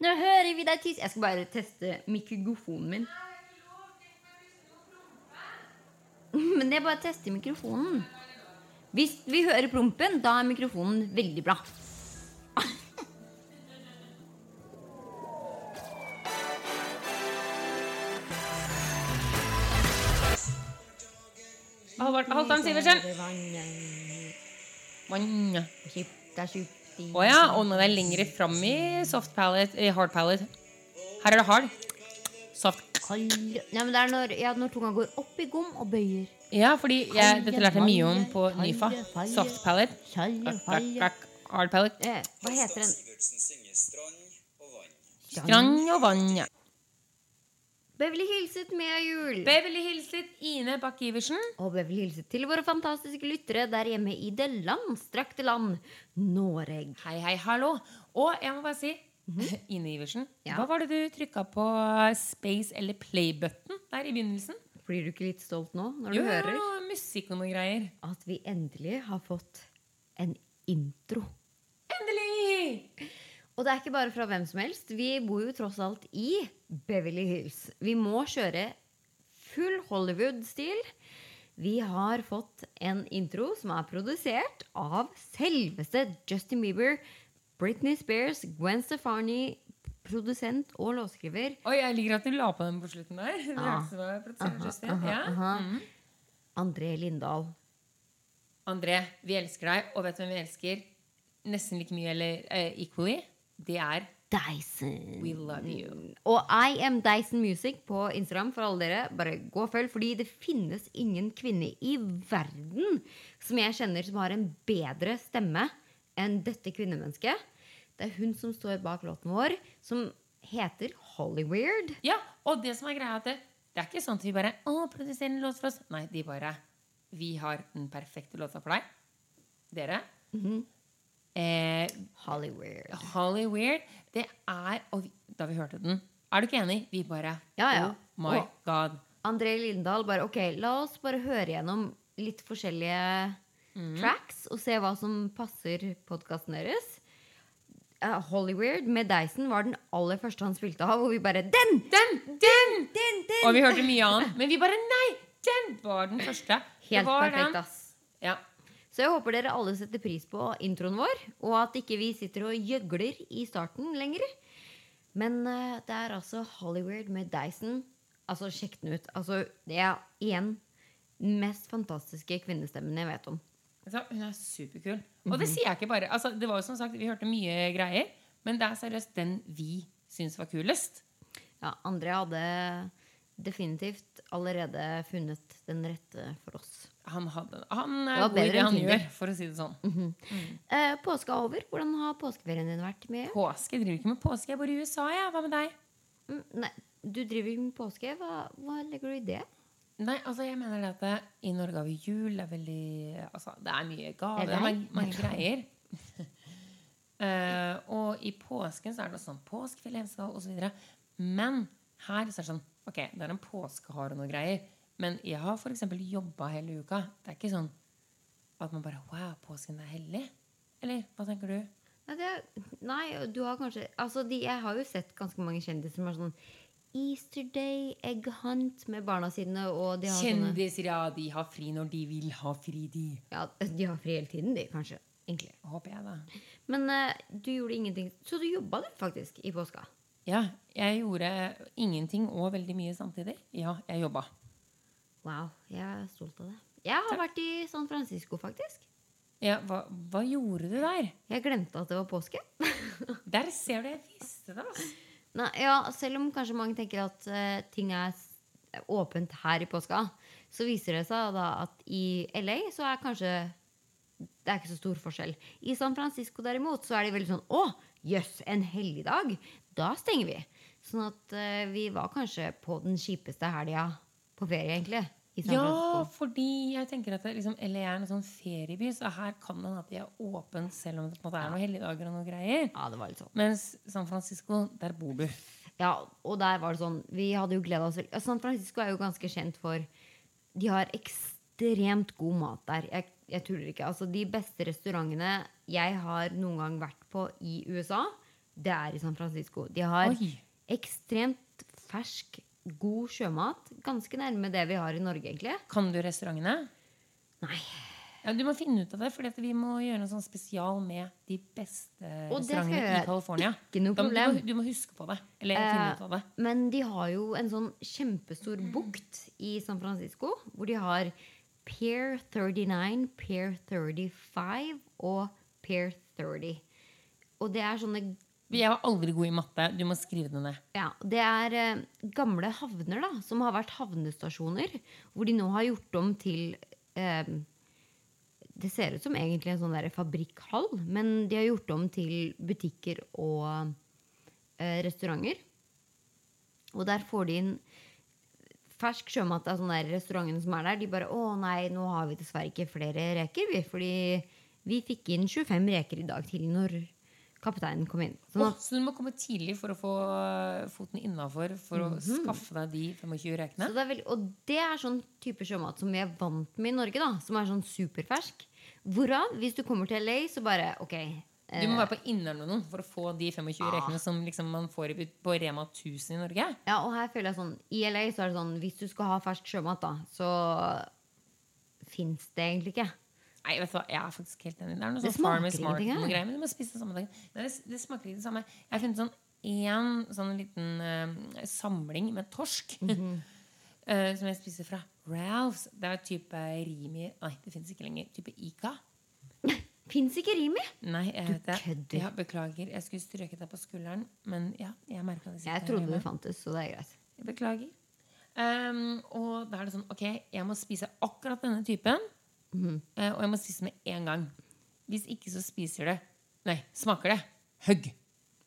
Nå hører vi deg tisse. Jeg skal bare teste mikrofonen min. Men jeg bare tester mikrofonen. Hvis vi hører prompen, da er mikrofonen veldig bra. Halvdan Sivertsen. Vann. Å ja, og det er lengre lenger fram i soft palette, i hard palette. Her er det hard. Soft. Nei, men det er når, ja, når tunga går opp i gom og bøyer. Ja, fordi jeg, dette lærte jeg mye om på NIFA. Soft palette. Hard palette. Eh, Hva heter den? Strand og vann, ja. Beverly Hilset Mia jul. Beverly Hilset, Ine Bakke-Iversen. Og Beverly Hilset til våre fantastiske lyttere der hjemme i det landstrakte land Noreg. Hei, hei, hallo. Og jeg må bare si, Ine Iversen, Ja. hva var det du trykka på space eller play-button der i begynnelsen? Blir du ikke litt stolt nå når du Jo, hører musikk og noen greier. at vi endelig har fått en intro? Endelig! Og det er ikke bare fra hvem som helst. Vi bor jo tross alt i Beverly Hills. Vi må kjøre full Hollywood-stil. Vi har fått en intro som er produsert av selveste Justin Bieber, Britney Spears, Gwen Stefani, produsent og låtskriver. Oi, jeg liker at du la på den på slutten der. Ja. aha. Mhm. André Lindahl. André, vi elsker deg, og vet du hvem vi elsker nesten like mye eller uh, equally? Det er Dyson. We Love You. Og I am Dyson Music på Instagram for alle dere. Bare gå og følg, fordi det finnes ingen kvinne i verden som jeg kjenner som har en bedre stemme enn dette kvinnemennesket. Det er hun som står bak låten vår, som heter Hollyweird. Ja, og det som er greia at det, det er ikke sånn at vi bare Å, produserer en låt for oss. Nei, de bare Vi har den perfekte låta for deg. Dere. Mhm. Eh, Hollyweird. Holly Weird, det er Og vi, da vi hørte den Er du ikke enig? Vi bare Ja, ja. Oh my Og- god. André Lindahl bare Ok, la oss bare høre gjennom litt forskjellige tracks og se hva som passer podkasten deres. Uh, Hollyweird med Dyson var den aller første han spilte av, og vi bare Den! Den! Den! Den! Den! Og vi hørte mye annet, men vi bare Nei! Den var den første. Det Helt var perfekt, ass. Ja. Så jeg håper dere alle setter pris på introen vår, og at ikke vi sitter og gjøgler i starten lenger. Men eh, det er altså Hollywood med Dyson. Altså, sjekk den ut. Altså, det er igjen mest fantastiske kvinnestemmen jeg vet om. Altså, hun er superkul. Og det sier jeg ikke bare altså, Det var jo som sagt, Vi hørte mye greier, men det er seriøst den vi syns var kulest. Ja, André hadde definitivt allerede funnet den rette for oss. Han, hadde, han er god i det han Tinder. gjør, for å si det sånn. Eh, påske er over. Hvordan har påskeferien din vært? Mye? Påske? Jeg driver ikke med påske. Jeg bor i USA, jeg. Hva med deg? Mm, nei, du driver ikke med påske. Hva, hva legger du i det? Nei, altså jeg mener det at I Norge har vi jul. Det er veldig altså, Det er mye gaver. Det er mange, mange greier. uh, og i påsken så er det sånn påskefjell, osv. Så Men her så er det sånn Ok, det er en påskehare og noe greier. Men jeg har f.eks. jobba hele uka. Det er ikke sånn at man bare Wow, påsken er hellig. Eller hva tenker du? Nei, det nei, du har kanskje altså de, Jeg har jo sett ganske mange kjendiser som har sånn Easter Day, egg hunt med barna sine. Og de har Kjendiser, ja, de har fri når de vil ha fri, de. ja, de har fri hele tiden, de, kanskje. Egentlig. Håper jeg, da. Men uh, du gjorde ingenting. Så du jobba du faktisk i påska? Ja, jeg gjorde ingenting og veldig mye samtidig. Ja, jeg jobba. Wow, jeg er stolt av det. Jeg har vært i San Francisco, faktisk. Ja, hva, hva gjorde du der? Jeg glemte at det var påske. Der ser du jeg visste det. Altså. Nei, ja, selv om kanskje mange tenker at uh, ting er åpent her i påska, så viser det seg da at i LA så er kanskje det er ikke så stor forskjell. I San Francisco derimot så er de veldig sånn Å, jøss, en helligdag! Da stenger vi. Sånn at uh, vi var kanskje på den kjipeste helga på ferie, egentlig. Ja, fordi jeg tenker at liksom, LA er en sånn ferieby, så her kan det hende at de er åpent selv om det på en måte er noen helligdager og noe greier. Ja, det var litt sånn. Mens San Francisco, der bor du. Ja, og der var det sånn Vi hadde jo gleda oss veldig ja, San Francisco er jo ganske kjent for De har ekstremt god mat der. Jeg, jeg tuller ikke. Altså, de beste restaurantene jeg har noen gang vært på i USA, det er i San Francisco. De har Oi. ekstremt fersk, god sjømat. Ganske nærme det vi har i Norge, egentlig. Kan du restaurantene? Nei. Ja, Du må finne ut av det, for vi må gjøre noe sånn spesial med de beste restaurantene i. California. Ikke noe Da problem. Du, må, du må huske på det. Eller finne ut av det. Men de har jo en sånn kjempestor bukt i San Francisco, hvor de har Pier 39, Pier 35 og Pier 30. Og det er sånne Jeg var aldri god i matte. Du må skrive det ned. Ja, det er eh, gamle havner da, som har vært havnestasjoner, hvor de nå har gjort om til eh, Det ser ut som egentlig en sånn der fabrikkhall, men de har gjort om til butikker og eh, restauranter. Og der får de inn fersk sjømat av sånne der restaurantene som er der. De bare 'Å nei, nå har vi dessverre ikke flere reker, vi, fordi vi fikk inn 25 reker i dag til når kapteinen kom inn'. Sånn at, oh, så du må komme tidlig for å få øh, foten innafor for å skaffe deg de 25 rekene? Så det er veldig, og det er sånn type sjømat som vi er vant med i Norge, da. Som er sånn superfersk. Hvorav, hvis du kommer til LA, så bare OK. Du må være på Indernoen for å få de 25 Ah. rekene som liksom man får på Rema 1000 i Norge. Ja, og her føler jeg sånn I LA så er det sånn Hvis du skal ha fersk sjømat, da, så fins det egentlig ikke. Nei, vet du hva, jeg er faktisk helt enig. Det er noe sånn Farmer smaker Smart greier, men du må spise det samme dagen. Nei, det, det smaker ikke det samme. Jeg har funnet sånn én sånn liten uh, samling med torsk. Mm -hmm. uh, som jeg spiser fra Ralphs. Det er type Rimi Nei, det fins ikke lenger. Type Ica. Fins ikke Rimi! Nei, jeg vet det. Ja, beklager. Jeg skulle strøket deg på skulderen, men ja, jeg merka det. Jeg trodde det fantes, så det er greit. Jeg Beklager. Um, og da er det sånn Ok, jeg må spise akkurat denne typen. Eh, og jeg må spise med en gang. Hvis ikke, så spiser det Nei, smaker det høgg.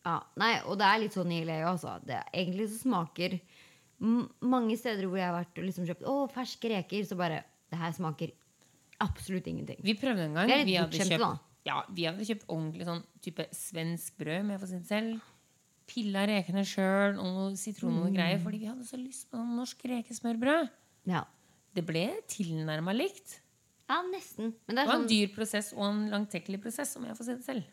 Ja, nei, og det er litt sånn i LA også. Det, egentlig så smaker Mange steder hvor jeg har vært og liksom kjøpt å, ferske reker, så bare Det her smaker absolutt ingenting. Vi prøvde en gang. Vi er litt Vi hadde, kjøpt, ja, vi hadde kjøpt ordentlig sånn type svensk brød med for sin selv. Pilla rekene sjøl og noe sitron og mm. greier. Fordi vi hadde så lyst på sånn norsk rekesmørbrød. Ja. Det ble tilnærma likt. Ja, nesten. Men det er var en sånn dyr prosess og en langtekkelig prosess, om jeg får si det selv.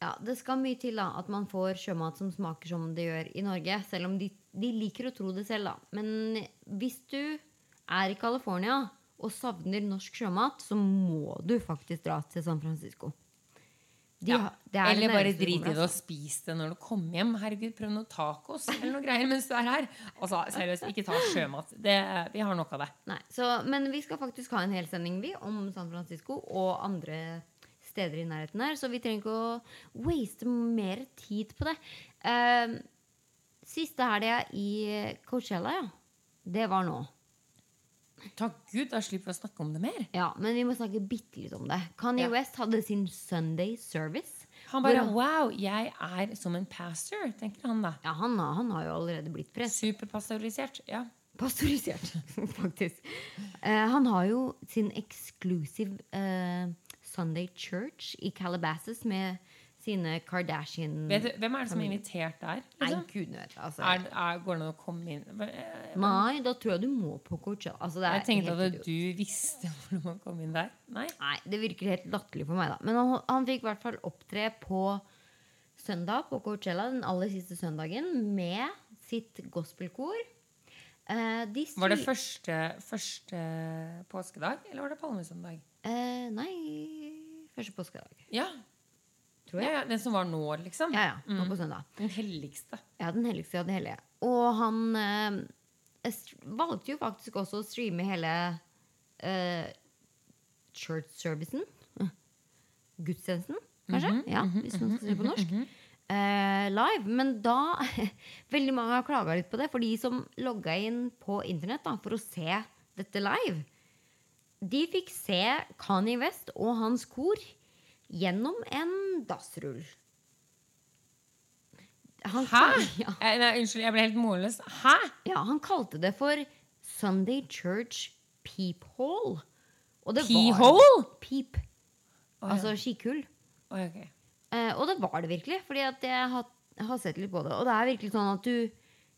Ja, Det skal mye til da, at man får sjømat som smaker som det gjør i Norge. Selv om de, de liker å tro det selv, da. Men hvis du er i California og savner norsk sjømat, så må du faktisk dra til San Francisco. De, Ja. er Eller bare drit i det og altså. spis det når du kommer hjem. Herregud, prøv noe tacos eller noe greier mens du er her. Altså, seriøst, ikke ta sjømat. Det, vi har nok av det. Nei, så, men vi skal faktisk ha en hel sending vi, om San Francisco og andre steder i nærheten her, så vi trenger ikke å waste mer tid på det. Uh, siste helga i Coachella, ja. Det var nå. Takk Gud, da slipper vi å snakke om det mer. Ja, Men vi må snakke bitte litt om det. Kanye Ja. West hadde sin Sunday service. Han bare han, Wow, jeg er som en pastor, tenker han da. Ja, han, har- han har jo allerede blitt prest. Superpastorisert. Ja. Pastorisert, faktisk. Uh, han har jo sin exclusive uh, Sunday Church i Calabasas med sine Kardashian Vet du, hvem er det som er invitert der? Nei, Liksom? gud vet altså. Er, er, går det an å komme inn Nei, da tror jeg du må på Coachella. Altså, det er tenkte at idiot. du visste hvordan man kom inn der. Nei? Nei, det virker helt latterlig for meg, da. Men han, han fikk i hvert fall opptre på søndag på Coachella, den aller siste søndagen, med sitt gospelkor. Uh, de Var det første, første påskedag, eller var det palmesøndag? Uh, nei, første påskedag. Ja. Tror jeg. ja. Den som var nå, liksom? Ja, ja. Nå på søndag. Den helligste. Ja, den helligste av de hellige. Og han eh, valgte jo faktisk også å streame hele eh, church-servicen. Gudstjenesten, kanskje? ja, hvis man skal si det på norsk. Eh, live. Men da Veldig mange har klaga litt på det. For de som logga inn på internett da, for å se dette live, de fikk se Kanye West og hans kor gjennom en dassrull. Han, Hæ? Ja. Eh, Nei, unnskyld, jeg ble helt målløs. Hæ? Ja, han kalte det for Sunday Church Peephole. Og det var- Peep. Oh, ja. Altså skikull. Oh, ok. Eh, og det var det virkelig, fordi jeg har, har sett litt på det. Og det er virkelig sånn at du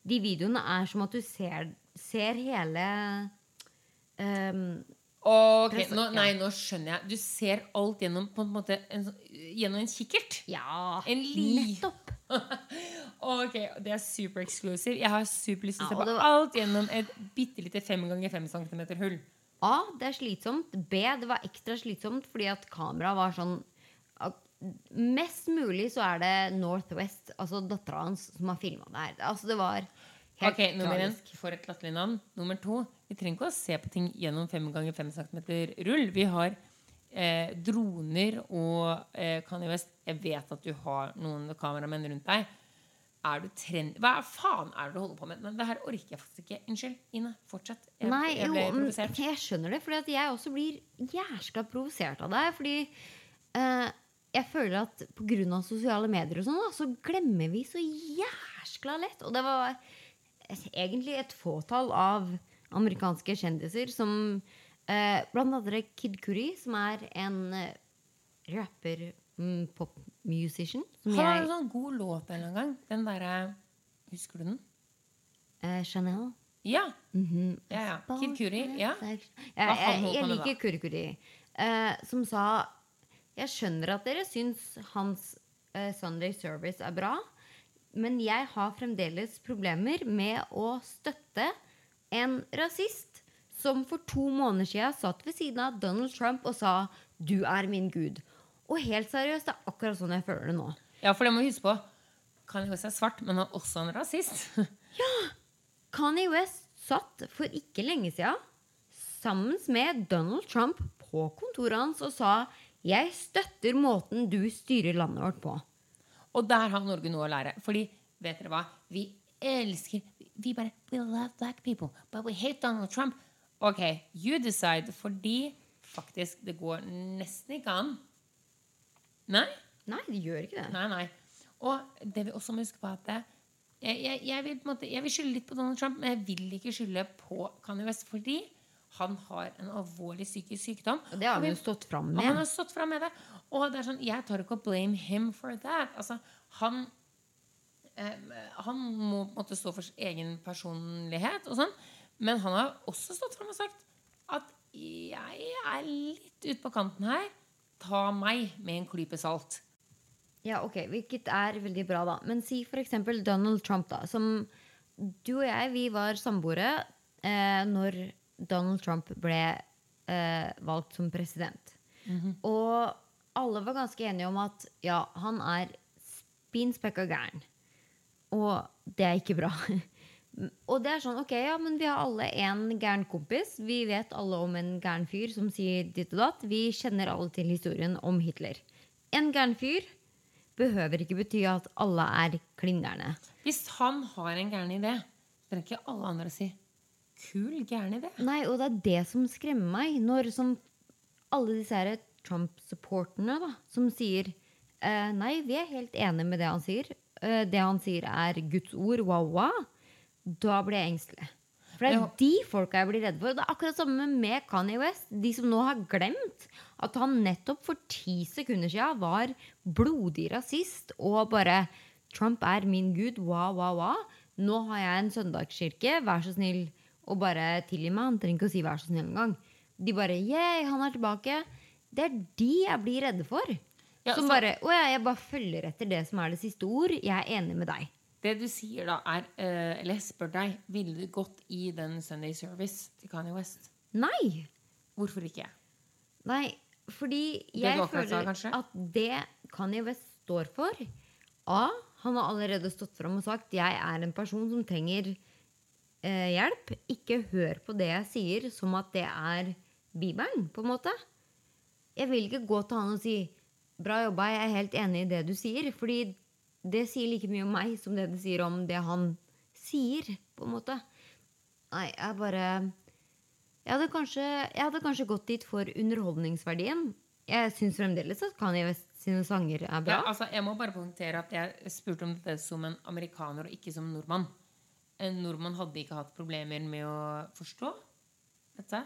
De videoene er som at du ser, ser hele ehm, Ok, nå, nei, nå skjønner jeg. Du ser alt gjennom, på en måte, en, gjennom en kikkert. Ja, En nettopp! Ok, Det er super exclusive. Jeg har superlyst til å se på alt gjennom et bitte lite 5 ganger 5 cm hull. A. Det er slitsomt. B. Det var ekstra slitsomt fordi at kameraet var sånn Mest mulig så er det Northwest, altså dattera hans, som har filma det her. Altså, det var helt Ok, Nummer én for et latterlig navn. Nummer to vi trenger ikke å se på ting gjennom 5 ganger 5 cm rull. Vi har eh, droner og eh, Kanye West. Jeg vet at du har noen kameramenn rundt deg. Er du trend... Hva faen er det du holder på med? Men det her orker jeg faktisk ikke. Unnskyld, Ine. Fortsett. Jeg, Nei, jeg ble jo, provosert. jeg skjønner det, at jeg også blir jæskla provosert av deg. Fordi eh, jeg føler at pga. sosiale medier og sånn, så glemmer vi så jæskla lett. Og det var egentlig et fåtall av amerikanske kjendiser som eh, Blant annet Kid Curry, som er en eh, rapper, mm, popmusician, Han har en sånn god låt en gang. Den derre Husker du den? eh, Chanel. Ja. ja, ja. Kid Curry. Ja. Jeg, jeg, jeg liker liker Kurikuri. Eh, som sa Jeg skjønner at dere syns hans eh, Sunday service er bra, men jeg har fremdeles problemer med å støtte en rasist som for to måneder siden satt ved siden av Donald Trump og sa 'du er min gud'. Og helt seriøst, det er akkurat sånn jeg føler det nå. ja, for det må vi huske på. Kanye West er svart, men han er også en rasist. ja! Kanye West satt for ikke lenge siden sammen med Donald Trump på kontoret hans og sa 'Jeg støtter måten du styrer landet vårt på'. Og der har Norge noe å lære. Fordi, vet dere hva? Vi elsker Vi bare We love black people, but we hate Donald Trump. Ok, you decide. Fordi faktisk, det går nesten ikke an. Nei? Nei, det gjør ikke det. Nei, nei. Og det vi også må huske på at det, jeg, jeg, jeg, vil, på måte, jeg vil skylde litt på Donald Trump, men jeg vil ikke skylde på Kanye West. Fordi han har en alvorlig psykisk sykdom. Og det har han jo stått fram med. han har stått fram med det. Og det er sånn, jeg tar ikke å blame him for that. Altså, han eh, Han må måtte stå for sin egen personlighet og sånn. Men han har også stått fram og sagt at jeg er litt ute på kanten her. Ta meg med en klype salt. Ja, ok, Hvilket er veldig bra, da. Men si eksempel Donald Trump, da. Som du og jeg, vi var samboere eh, når Donald Trump ble eh, valgt som president. Og alle var ganske enige om at ja, han er spin spekka gæren. Og det er ikke bra. Og det er sånn, ok, ja, men vi har alle en gæren kompis. Vi vet alle om en gæren fyr som sier ditt og datt. Vi kjenner alle til historien om Hitler. En gæren fyr behøver ikke bety at alle er klingerne. Hvis han har en gæren idé, trenger ikke alle andre å si 'kul gæren idé'. Nei, og det er det som skremmer meg. Når som alle disse her Trump-supporterne da, som sier eh, Nei, vi er helt enige med det han sier. Eh, det han sier er Guds ord, wow-wow. Da blir jeg engstelig. For det er Ja. de folka jeg blir redd for. Det er akkurat samme med Kanye West. De som nå har glemt at han nettopp for ti sekunder siden var blodig rasist og bare Trump er min gud, Wa, wa, wa. Nå har jeg en søndagskirke, vær så snill og bare tilgi meg. Han trenger ikke å si vær så snill engang. De bare yeah, han er tilbake. Det er de jeg blir redde for. Ja, som så- bare Å ja, jeg bare følger etter det som er det siste ord. Jeg er enig med deg. Det du sier da, er uh, Eller jeg spør deg, ville du gått i den Sunday Service til Kanye West? Nei. Hvorfor ikke? Nei, fordi jeg føler kanskje? at det Kanye West står for A. Han har allerede stått fram og sagt jeg er en person som trenger eh, hjelp. Ikke hør på det jeg sier som at det er Bibelen, på en måte. Jeg vil ikke gå til han og si bra jobba, jeg er helt enig i det du sier. Fordi det sier like mye om meg som det det sier om det han sier, på en måte. Nei, jeg bare jeg hadde, kanskje, jeg hadde kanskje gått dit for underholdningsverdien. Jeg syns fremdeles at Kanye West sine sanger er bra. Ja, altså, jeg må bare poengtere at jeg spurte om dette som en amerikaner og ikke som nordmann. En nordmann hadde ikke hatt problemer med å forstå dette.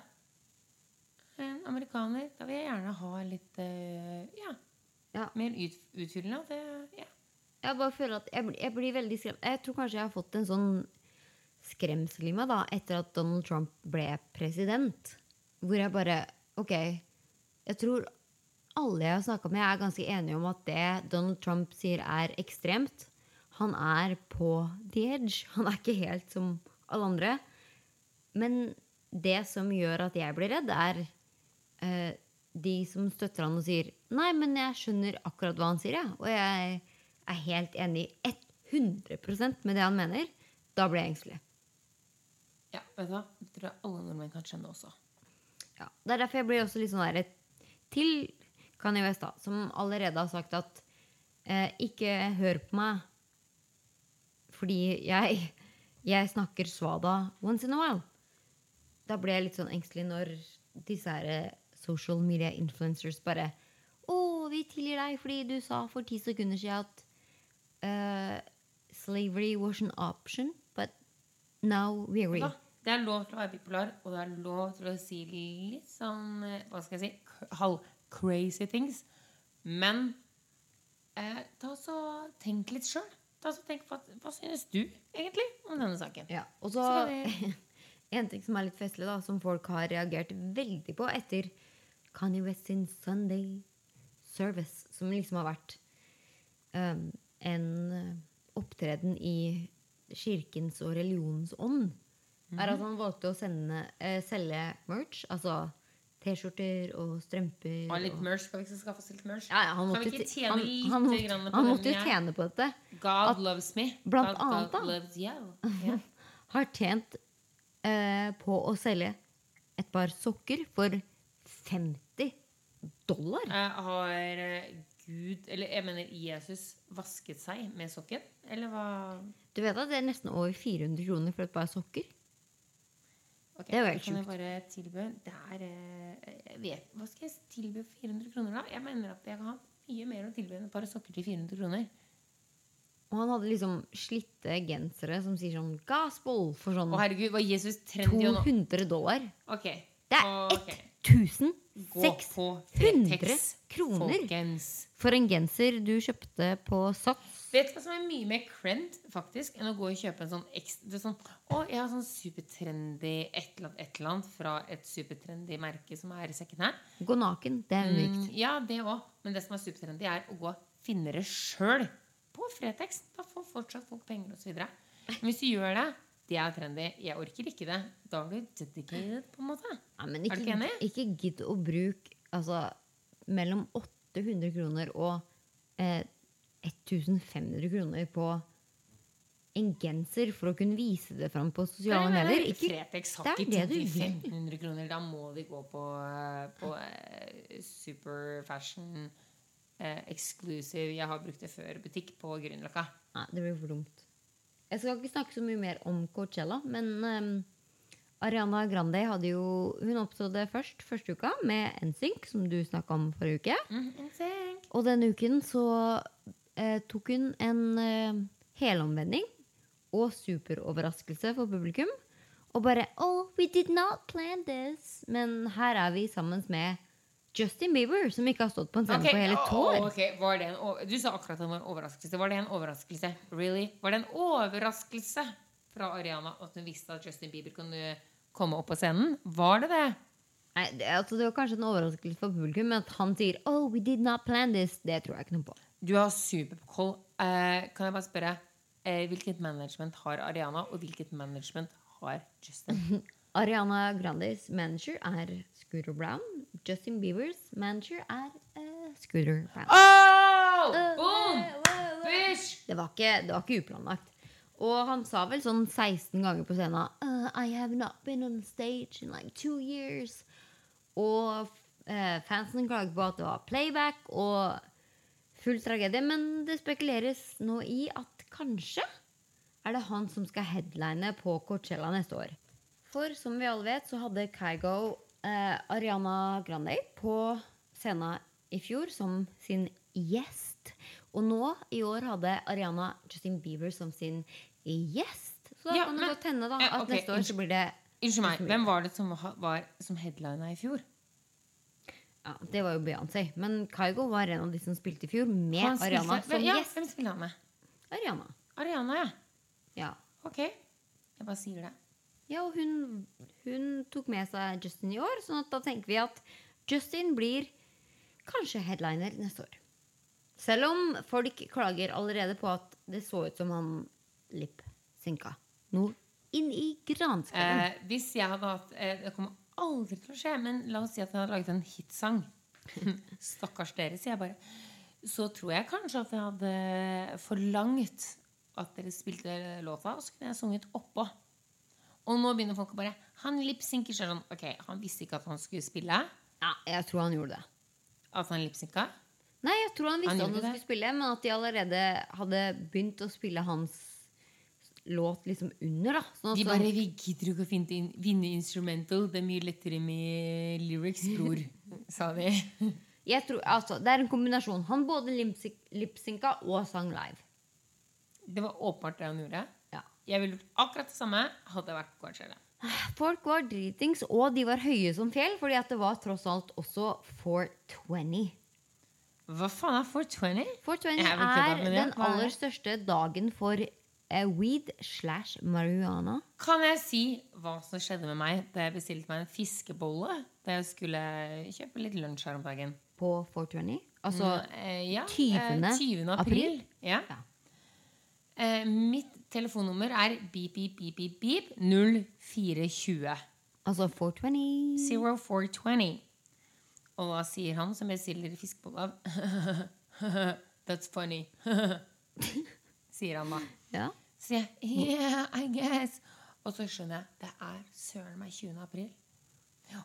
En amerikaner, da vil jeg gjerne ha litt eh, ja, Ja. mer ut, utfyllende. Det, ja. Jeg bare føler at jeg, jeg blir veldig skremt. Jeg tror kanskje jeg har fått en sånn skremsel i meg da, etter at Donald Trump ble president. Hvor jeg bare Ok, jeg tror alle jeg har snakka med, er ganske enige om at det Donald Trump sier, er ekstremt. Han er på the edge. Han er ikke helt som alle andre. Men det som gjør at jeg blir redd, er uh, de som støtter han og sier Nei, men jeg skjønner akkurat hva han sier, jeg. Og jeg er helt enig 100% med det han mener. Da blir jeg engstelig. Ja, vet du hva? Det tror jeg alle nordmenn kan skjønne også. Ja, det er derfor jeg blir også litt sånn der Til Kanye West, da, som allerede har sagt at eh, ikke hør på meg fordi jeg, jeg snakker svada once in a while. Da blir jeg litt sånn engstelig når disse her eh, social media influencers bare Å, vi tilgir deg fordi du sa for ti sekunder siden at uh, slavery was an option, but now we agree. Det er lov til å være bipolar, og det er lov til å si litt sånn eh, Hva skal jeg si? Halv-crazy things. Men eh, ta så tenk litt sjøl. Tenk på hva synes du egentlig om denne saken? Ja, og så Så En ting som er litt festlig, da, som folk har reagert veldig på etter Kanye West sin Sunday Service, som liksom har vært um, en uh, opptreden i kirkens og religionens ånd, er at han valgte å sende, uh, selge merch, altså T-skjorter og strømper. Og litt merch. Skal vi ikke skaffe oss litt merch? ja, ja, han Kan måtte, vi ikke tjene han, lite han, måtte, grann på han måtte jo tjene på dette. God At- loves me. blant God, annet. God loves you. Yeah. har tjent eh, på å selge et par sokker for 50 dollar. Eh, Har eh, Gud, eller jeg mener Jesus, vasket seg med sokken? Eller hva? Du vet at det er nesten over 400 kroner for et par sokker? Ok, Det er jo helt kan jeg sjukt. bare tilby Det er eh, jeg vet, Hva skal jeg tilby 400 kroner, da? Jeg mener at jeg kan ha mye mer å tilby enn et par sokker til 400 kroner. Og han hadde liksom slitte gensere som sier sånn 'gospel' for sånn Å, herregud, var Jesus trendy og nå? 200 dollar. Okay. Det er ok. 1600 Gå på 100 Fretex, kroner Folkens. for en genser du kjøpte på Sats. Vet du hva som er mye mer crent faktisk enn å gå og kjøpe en sånn ekstra sånn, Å, jeg har sånn supertrendy et eller annet, et eller annet fra et supertrendy merke som er second hand. Gå naken. Det er unikt. Mm, ja, det òg. Men det som er supertrendy, er å gå og finne det sjøl på Fretex. Da får fortsatt folk penger osv. Men hvis du gjør det, det er trendy. Jeg orker ikke det. Da blir du dedicated, på en måte. Ja, men Er du ikke, ikke enig? ikke gidd å bruke altså, mellom 800 kroner og eh, 1500 kroner på en genser for å kunne vise det fram på sosiale medier. Ikke, Fretex det har er ikke det du til 1500 kroner. Da må vi gå på, eh, på eh, super fashion eh, exclusive. Jeg har brukt det før. Butikk på Grünerløkka. nei, det blir for dumt. Jeg skal ikke snakke så mye mer om Coachella, men um, Ariana Grande hadde jo Hun opptrådte først første uka med NSYNC, som du snakka om forrige uke. Mm, Og denne uken så eh, tok hun en eh, helomvending og superoverraskelse for publikum. Og bare Oh, we did not plan this. Men her er vi sammen med Justin Bieber, som ikke har stått på en scene okay. på hele to år. ok, var det en, du sa akkurat at det var en overraskelse. Var det en overraskelse? Really? Var det en overraskelse fra Ariana at hun visste at Justin Bieber kunne komme opp på scenen? Var det det? Nei, det, altså, det var kanskje en overraskelse for publikum, men at han sier Oh, we did not plan this, det tror jeg ikke noe på. Du har superkoll. Uh, kan jeg bare spørre uh, hvilket management har Ariana, og hvilket management har Justin? Ariana Grandes manager er Scooter Brown. Justin Biebers manager er uh, Scooter Brown. Oh! Boom! Bish! Det var, ikke, det var ikke uplanlagt. Og han sa vel sånn 16 ganger på scenen «Uh, I have not been on stage in like two years. Og fansen klager på at det var playback og full tragedie. Men det spekuleres nå i at kanskje er det han som skal headline på Coachella neste år. For som vi alle vet, så hadde Kygo eh, Ariana Grande på scenen i fjor som sin gjest. Og nå i år hadde Ariana Justin Bieber som sin gjest. Så da Ja, kan det godt hende da, eh, at okay, neste år så blir det Unnskyld meg, hvem var det som var som headlina i fjor? Ja, Det var jo Beyoncé. Men Kygo var en av de som spilte i fjor, med spilte- Ariana som ja, gjest. Hvem spiller han med? Ariana. Ariana, ja. Ja. Ok. Jeg bare sier det. Ja, og hun, hun tok med seg Justin i år, så da tenker vi at Justin blir kanskje headliner neste år. Selv om folk klager allerede på at det så ut som han lip-synka. Noe inn i granskauen. Eh, hvis jeg hadde hatt eh, Det kommer aldri til å skje, men la oss si at jeg hadde laget en hitsang. Stakkars dere, sier jeg bare. Så tror jeg kanskje at jeg hadde forlangt at dere spilte låta, og så kunne jeg sunget oppå. Og nå begynner folk å bare Han lipsynker sånn. Ok, han visste ikke at han skulle spille. ja, jeg tror han gjorde det. At han lipsynka. Nei, jeg tror han visste Han han skulle spille, men at de allerede hadde begynt å spille hans låt liksom under, da. Sånn De sånn- bare Vi gidder ikke å finne, vinne instrumental. Det er mye lettere med lyrics, bror. sa de. tror, altså, Det er en kombinasjon. Han både lipsynka og sang live. Det var åpenbart det han gjorde. Jeg ville gjort akkurat det samme hadde jeg vært på Coachella. Folk var dritings, og de var høye som fjell, fordi at det var tross alt også 420. Hva faen er 420? 420 Jeg er den hva er aller største dagen for eh, weed slash marihuana. Kan jeg si hva som skjedde med meg da jeg bestilte meg en fiskebolle da jeg skulle kjøpe litt lunsj her om dagen? på 420. Altså mm, ja, 20. eh, 20. april. Ja. Ja. Eh, mitt telefonnummer er beep, beep, beep, beep, beep 0420. Altså 420 0420. Og hva sier han som bestiller fiskebolle av? That's funny. sier han da. Ja. Så jeg yeah, I guess. Og så skjønner jeg det er søren meg 20. april.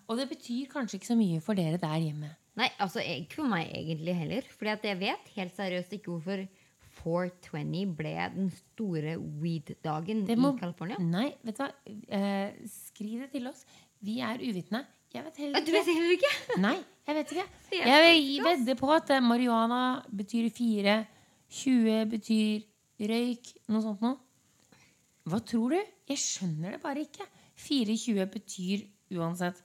Og det betyr kanskje ikke så mye for dere der hjemme. Nei, altså ikke for meg egentlig heller. Fordi at jeg vet helt seriøst ikke hvorfor 420 ble den store weed-dagen i California. Nei, vet du hva? Eh, skriv det til oss. Vi er uvitende. Jeg vet heller Du vet ikke. heller ikke? Nei, jeg vet ikke. Jeg vedder på at eh, marihuana betyr fire, 20 betyr røyk, noe sånt noe. Hva tror du? Jeg skjønner det bare ikke. 420 betyr uansett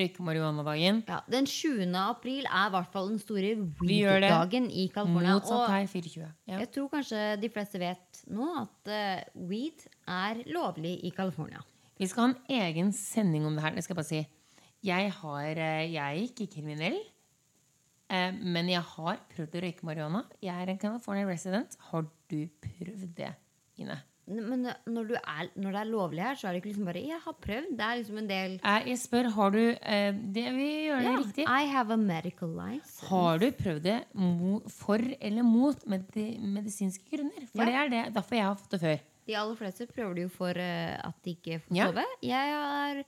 røyke-marihuana-dagen. Ja, den 20. april er i hvert fall den store weed-dagen i California. Motsatt her, 24. Ja. jeg tror kanskje de fleste vet nå at uh, weed er lovlig i California. Vi skal ha en egen sending om det her. Det skal jeg bare si. Jeg, har, eh, jeg er ikke kriminell, eh, men jeg har prøvd å røyke marihuana. Jeg er en California resident. Har du prøvd det, Ine? Men når, du er, når det er lovlig her, så er det ikke liksom bare 'jeg har prøvd'. Det er liksom en del Jeg spør, har du eh, det, Vi gjør det Ja, riktig. I have a medical license. Har du prøvd det for eller mot med medisinske grunner? For Ja. det er det, derfor jeg har fått det før. De aller fleste prøver det jo for uh, at de ikke får Ja. sove. Jeg har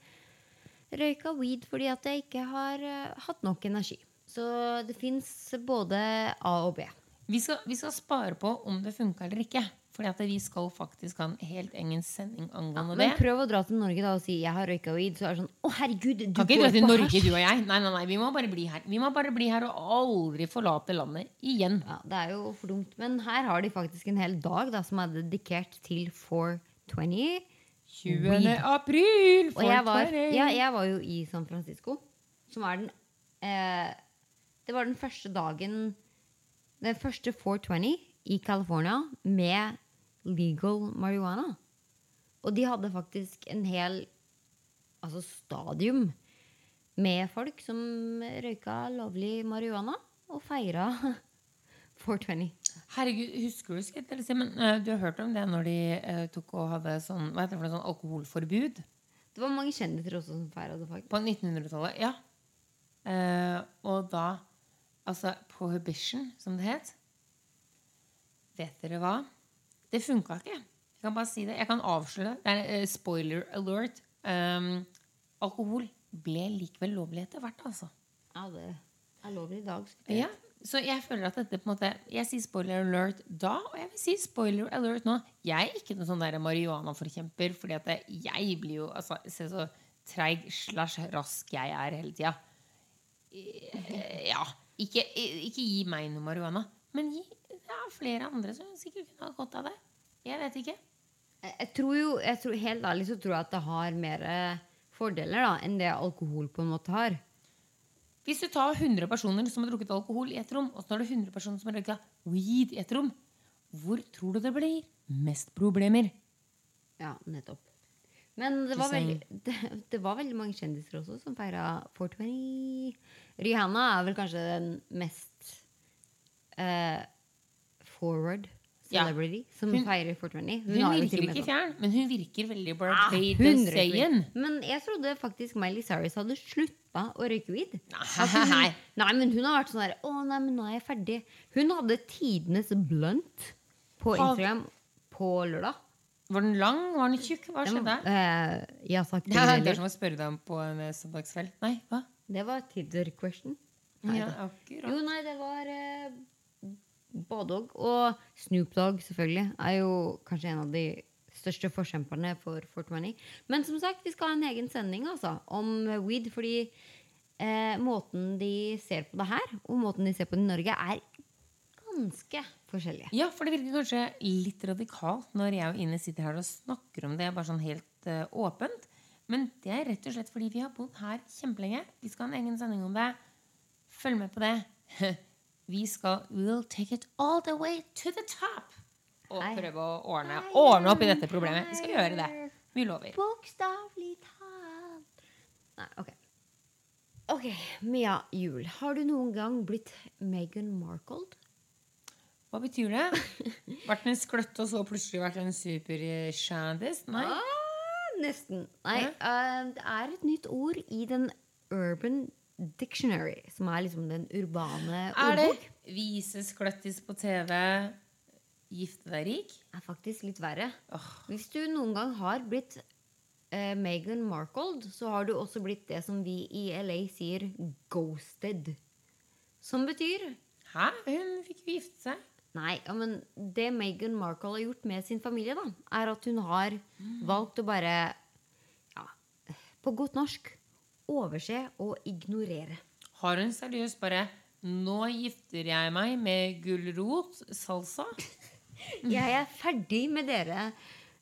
røyka weed fordi at jeg ikke har uh, hatt nok energi. Så det fins både A og B. Vi skal, vi skal spare på om det funka eller ikke. Fordi at vi skal faktisk ha en helt egen sending angående Men det. prøv å dra til Norge da og si 'jeg har røyka weed'. Så er det sånn 'Å, herregud, du Kan ikke dra til Norge, du og jeg. Nei, nei, nei, vi må bare bli her. Vi må bare bli her og aldri forlate landet igjen. Ja, Det er jo for dumt. Men her har de faktisk en hel dag da, som er dedikert til 420. 20. Weed. april! Og jeg var, ja, jeg var jo i San Francisco, som er den eh, Det var den første dagen Den første 420 i California med legal marihuana. Og de hadde faktisk en hel altså stadium med folk som røyka lovlig marihuana og feira 420. Herregud, husker du si, men eh, Du har hørt om det når de eh, tok og hadde sånn, hva heter det sånn alkoholforbud Det var mange kjendiser også som feira det, faktisk. på 1900-tallet? Ja. Eh, og da Altså prohibition, som det het. Vet dere hva? Det funka ikke. Jeg kan bare si det. Jeg kan avsløre det. Er eh, spoiler alert. Um, alkohol ble likevel lovlig etter hvert, altså. Ja, det er lovlig i dag. Ja, så jeg føler at dette på en måte Jeg sier spoiler alert da, og jeg vil si spoiler alert nå. Jeg er ikke noen sånn marihuana-forkjemper, fordi at jeg blir jo altså, Se så treig slash rask jeg er hele tida. Ja. Ikke, ikke gi meg noe marihuana, men gi er flere andre som sikkert kunne ha godt av det. Jeg vet ikke. Jeg, tror jo, jeg tror, Helt ærlig så tror jeg at det har mer eh, fordeler da, enn det alkohol på en måte har. Hvis du tar 100 personer som har drukket alkohol i et rom, og så har du 100 personer som har røyka weed i et rom, hvor tror du det blir mest problemer? Ja, nettopp. Men det var, veldig, det, det var veldig mange kjendiser også som feira 420. Rihanna er vel kanskje den mest eh, forward Ja. celebrity som Hun- feirer 420. Hun hun virker ikke fjern, men hun virker veldig Ah, Men jeg trodde faktisk Miley Cyrus hadde slutta å røyke weed. Nei. Nei, men hun har vært sånn der Å, nei, men nå er jeg ferdig. Hun hadde tidenes blunt på Instagram på lørdag. Var den lang? Var den tjukk? Hva skjedde? skjedde? jeg har sagt Det Ja, det er som å spørre deg om på en eh, søndagskveld. Nei, hva? Det var Tinder question. Nei, Ja, akkurat. Jo, nei, det var eh, både og. Og Snoop Dogg, selvfølgelig, er jo kanskje en av de største forkjemperne for 420. Men som sagt, vi skal ha en egen sending altså, om weed, fordi eh, måten de ser på det her, og måten de ser på det i Norge, er ganske forskjellige. Ja, for det virker kanskje litt radikalt når jeg og Ine sitter her og snakker om det bare sånn helt uh, åpent. Men det er rett og slett fordi vi har bodd her kjempelenge. Vi skal ha en egen sending om det. Følg med på det. Vi skal We'll take it all the way to the top. Og Hei. prøve å ordne, ordne opp i dette problemet. Vi skal gjøre det. Vi lover. Bokstavelig talt. Nei, ok. Ok, Mia Juel, har du noen gang blitt Meghan Markle? Hva betyr det? Vært en skløtte og så plutselig vært en superkjendis? Nei. Ah, nesten. Nei, Ja. Uh, det er et nytt ord i den Urban Dictionary, som er liksom den urbane ordbok. Er det vises vise skløttis på TV, gifte deg rik? er faktisk litt verre. Oh. Hvis du noen gang har blitt eh, Meghan Markle, så har du også blitt det som vi i LA sier ghosted. Som betyr Hæ? Hun fikk jo gifte seg. Nei, ja, men det Meghan Markle har gjort med sin familie, da, er at hun har valgt å bare ja, På godt norsk overse og ignorere. Har hun seriøst bare Nå gifter jeg meg med gulrot, salsa. Jeg er ferdig med dere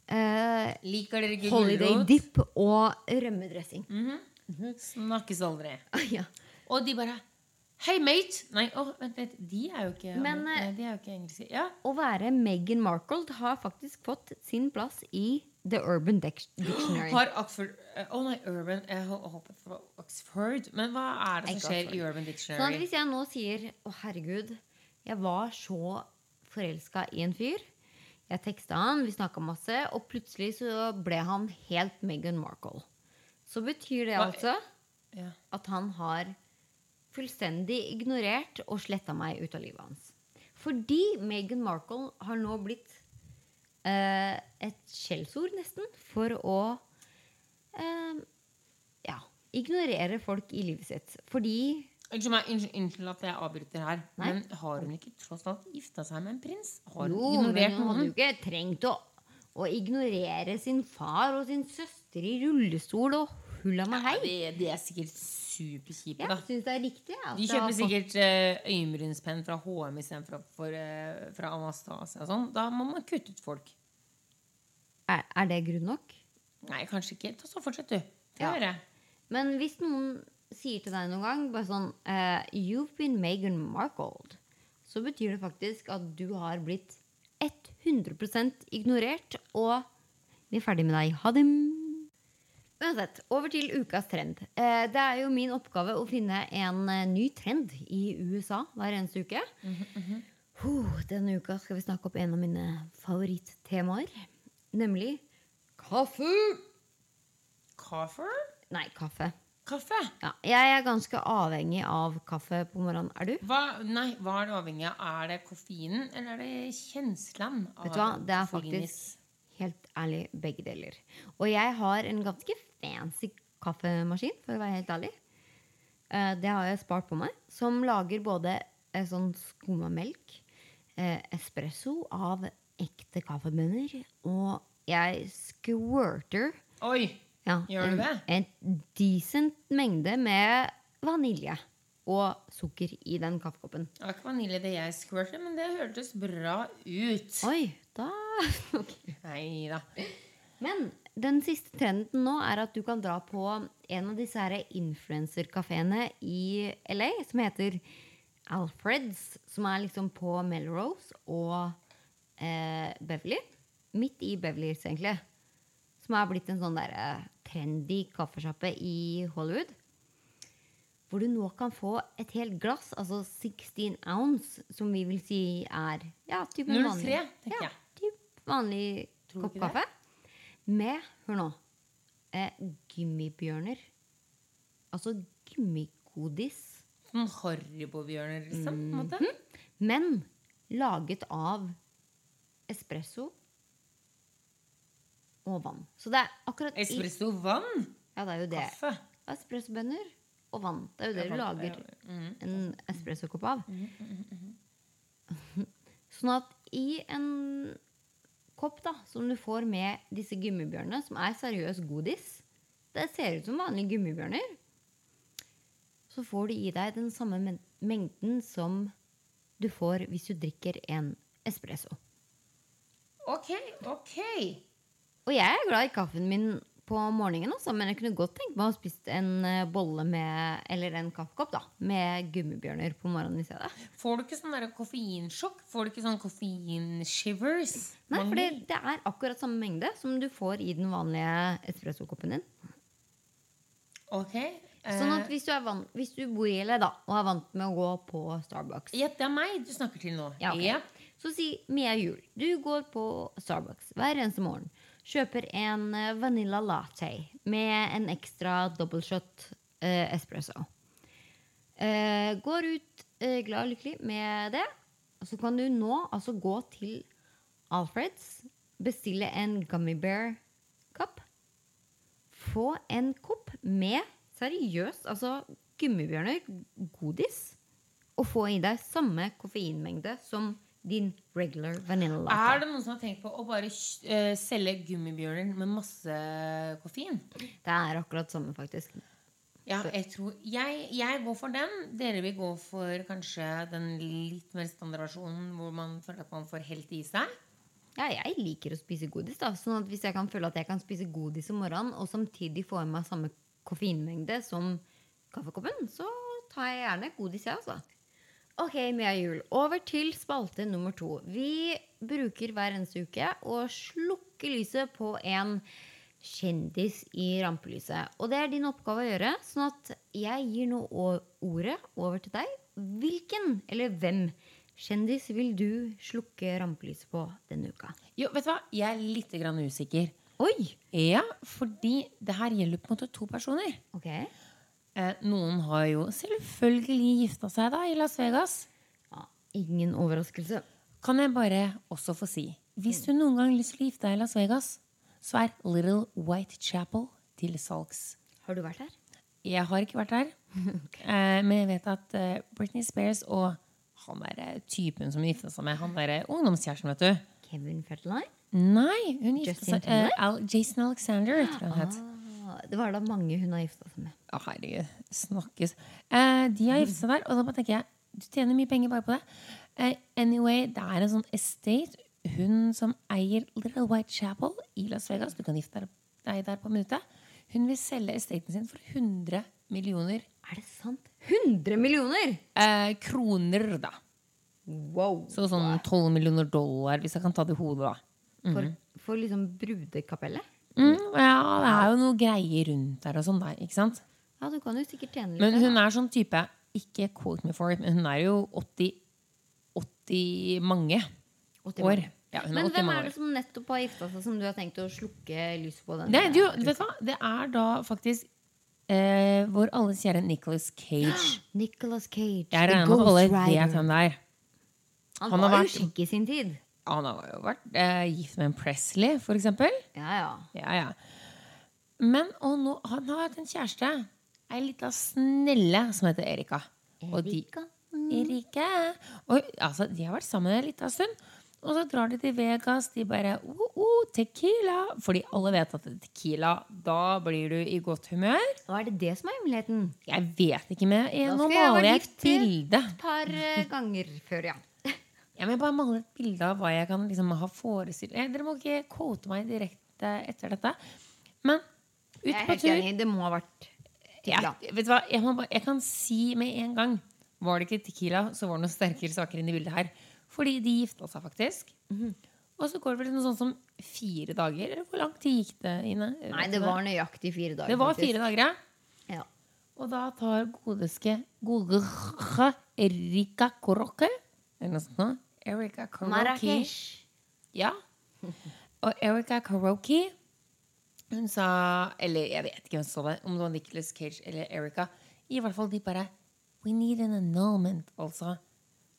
Uh, Liker dere gulrot? holiday dip og rømmedressing. Snakkes aldri. ja. Og de bare Hei, mate! Nei, åh, vent litt. De er jo ikke, Men, nei, eh, de er jo ikke engelske. Ja. Å være Meghan Markle har faktisk fått sin plass i The Urban Dictionary. Har Oxford Å Å nei, Urban Jeg hå- håpet det Oxford. Men hva er det som skjer Oxford. i Urban Sånn at hvis jeg nå sier Å, herregud, jeg var så forelska i en fyr. Jeg teksta han, vi snakka masse, og plutselig så ble han helt Meghan Markle. Så betyr det altså Ja. at han har fullstendig ignorert og sletta meg ut av livet hans. Fordi Meghan Markle har nå blitt eh, et skjellsord, nesten, for å eh, ja, ignorere folk i livet sitt. Fordi Unnskyld at jeg avbryter her. Nei. Men har hun ikke tross alt gifta seg med en prins? Har hun Jo, ignorert noen? hun hadde jo ikke trengt å, å ignorere sin far og sin søster i rullestol og hulla meg hei. Det, det er sikkert superkjipe, Ja, syns det er riktig. ja, De kjøper sikkert uh, øyenbrynspenn fra HM istedenfor for, uh, fra Anastasia sånn. Da må man kutte ut folk. er, er det grunn nok? Nei, kanskje ikke. Ta så Fortsett, du. Få Ja. høre. Men hvis noen sier til deg noen gang bare sånn uh, You've been Meghan Markold Så betyr det faktisk at du har blitt 100% ignorert, og vi er ferdig med deg. Ha det. Uansett, over til ukas trend. Eh, det er jo min oppgave å finne en eh, ny trend i USA hver eneste uke. Huh, denne uka skal vi snakke opp en av mine favorittemaer, nemlig kaffe. Kaffe? Nei, kaffe. Kaffe? Ja, jeg er ganske avhengig av kaffe på morgenen. Er du? Hva, nei, hva er det avhengig av? Er det koffeinen, eller er det kjenslen? Vet du hva? Det er faktisk helt ærlig begge deler. Og jeg har en ganske fancy kaffemaskin, for å være helt ærlig. Eh, Det har jeg spart på meg. Som lager både eh, sånn skumma melk, espresso av ekte kaffebønner, og jeg squirter Oi! ja, Gjør du en, det? en decent mengde med vanilje og sukker i den kaffekoppen. Det var ikke vanilje det jeg squirter, men det hørtes bra ut. Oi, da okay. Nei da. Men den siste trenden nå er at du kan dra på en av disse influenserkafeene i LA som heter Alfreds, som er liksom på Melrose og eh, Beverly. Midt i Beverly, egentlig. Som er blitt en sånn der eh, trendy kaffesjappe i Hollywood. hvor du nå kan få et helt glass, altså 16 ounce, som vi vil si er ja, typ en 03, vanlig, ja, typ vanlig kopp kaffe. det? Med, hør nå, eh, gummibjørner. Altså gummigodis. Sånn Haribo-bjørner, liksom. på en Mhm. måte. Men laget av espresso og vann. Så det er akkurat i Espresso vann. Ja, det er jo det. Kaffe. Espressobønner og vann. Det er jo det du lager mhm. en espressokopp av. Sånn at i en kopp da, som du får med disse gummibjørnene, som er seriøs godis Det ser ut som vanlige gummibjørner. Så får du i deg den samme mengden som du får hvis du drikker en espresso. Ok, ok. Og jeg er glad i kaffen min på morgenen, også, men jeg kunne godt tenkt meg å spise en eh, bolle med, eller en kaffekopp da, med gummibjørner på morgenen i stedet. Får du ikke sånn der koffeinsjokk? Får du ikke sånn koffeinshivers? Nei, for det, det er akkurat samme mengde som du får i den vanlige espressokoppen din. Ok. Sånn at eh, hvis du, er vant, hvis du bor i LA da, og er vant med å gå på Starbucks, Ja, det er meg du snakker til nå. Ja, okay. Ja. så si Mia Jul. Du går på Starbucks hver eneste morgen. Kjøper en eh, vanilla latte med en ekstra dobbeltshot eh, espresso. Eh, går ut eh, glad og lykkelig med det. Og så kan du nå altså gå til Alfreds, bestille en gummy bear-kopp. Få en kopp med seriøst altså gummibjørner, godis, og få i deg samme koffeinmengde som din regular vanilla latte. Er det noen som har tenkt på å bare uh, selge gummibjørner med masse koffein? Det er akkurat samme, faktisk. Ja, jeg tror jeg, jeg går for den. Dere vil gå for kanskje den litt mer standardversjonen hvor man føler at man får helt i seg? Ja, jeg liker å spise godis. da Sånn at Hvis jeg kan føle at jeg kan spise godis om morgenen og samtidig få i meg samme koffeinmengde som kaffekoppen, så tar jeg gjerne godis, jeg, altså. Ok, Mia Juel. Over til spalte nummer to. Vi bruker hver eneste uke å slukke lyset på en kjendis i rampelyset. Og det er din oppgave å gjøre, sånn at jeg gir nå ordet over til deg. Hvilken, eller hvem, kjendis vil du slukke rampelyset på denne uka? Jo, vet du hva? Jeg er litt usikker. Oi! Ja, fordi det her gjelder på en måte to personer. Ok. Eh, noen har jo selvfølgelig gifta seg da i Las Vegas. Ja, ingen overraskelse. Kan jeg bare også få si Hvis du noen gang har lyst til å gifte deg i Las Vegas, så er Little White Chapel til salgs. Har du vært her? Jeg har ikke vært der, eh, men jeg vet at eh, Britney Spears og han derre typen som gifta seg med han derre ungdomskjæresten, vet du. Kevin Federline? Nei, hun gifta seg eh, Al Jason Alexander, tror jeg han het. Det var da mange hun har gifta seg med. Å, herregud. Snakkes. Eh, de har gifta seg der, og da tenker jeg du tjener mye penger bare på det. Eh, anyway, det er en sånn estate. Hun som eier Little White Chapel i Las Vegas, du kan gifte deg- der på minuttet, hun vil selge estaten sin for 100 millioner Er det sant? 100 millioner! eh, kroner, da. Wow. Så sånn 12 millioner dollar, hvis jeg kan ta det i hodet, da. For, for liksom brudekapellet? Mm, ja, det er jo noe greier rundt der og sånn, da. Ikke sant? Ja, du kan jo sikkert tjene litt. Men hun er sånn type Ikke quote me for it, men hun er jo 80 80 mange 80 år. Ja, Men 80 hvem er det som nettopp har gifta seg, som du har tenkt å slukke lyset på? Det, du, vet hva? Det er da faktisk eh, vår alles kjære Nicholas Cage. Nicolas Cage. Jeg the regner med at Ghost alle Rider. vet hvem det er. Han, Han var vært- jo kjekk i sin tid. Han har jo vært eh, gift med en Presley, for eksempel. Ja, ja. Ja, ja. Men og nå, han har hatt en kjæreste. Ei lita snelle som heter Erika. Og de, Erika? Erika. Og, altså, de har vært sammen en lita stund. Og så drar de til Vegas. De bare oh, oh, Tequila. Fordi alle vet at tequila, da blir du i godt humør. Og er det det som er hemmeligheten? Jeg vet ikke, mer. nå maler jeg et bilde. Et par eh, ganger før, ja. Ja, men jeg bare mangler et bilde av hva jeg kan liksom ha forestilt eh, Dere må ikke quote meg direkte etter dette. Men Jeg er på tur enig. Det må ha vært tequila. jeg, vet du hva, jeg, bare, jeg kan si med en gang Var det ikke tequila, så var det noen sterkere saker inne i bildet her. Fordi de gifta seg faktisk. Mhm. Og så går det vel noe sånt som fire dager? Eller hvor lang tid gikk det, Ine? Nei, det var nøyaktig fire dager. Det var fire dager, ja. Ja. Og da tar godeske godere Erika Korokke Eller noe sånt noe. Erika Karoki. Marrakech. Ja. Og Erika Karoki Hun sa Eller jeg vet ikke hvem som sa det. Om det var Nicholas Cage eller Erika. I hvert fall de bare We need an annulment, altså.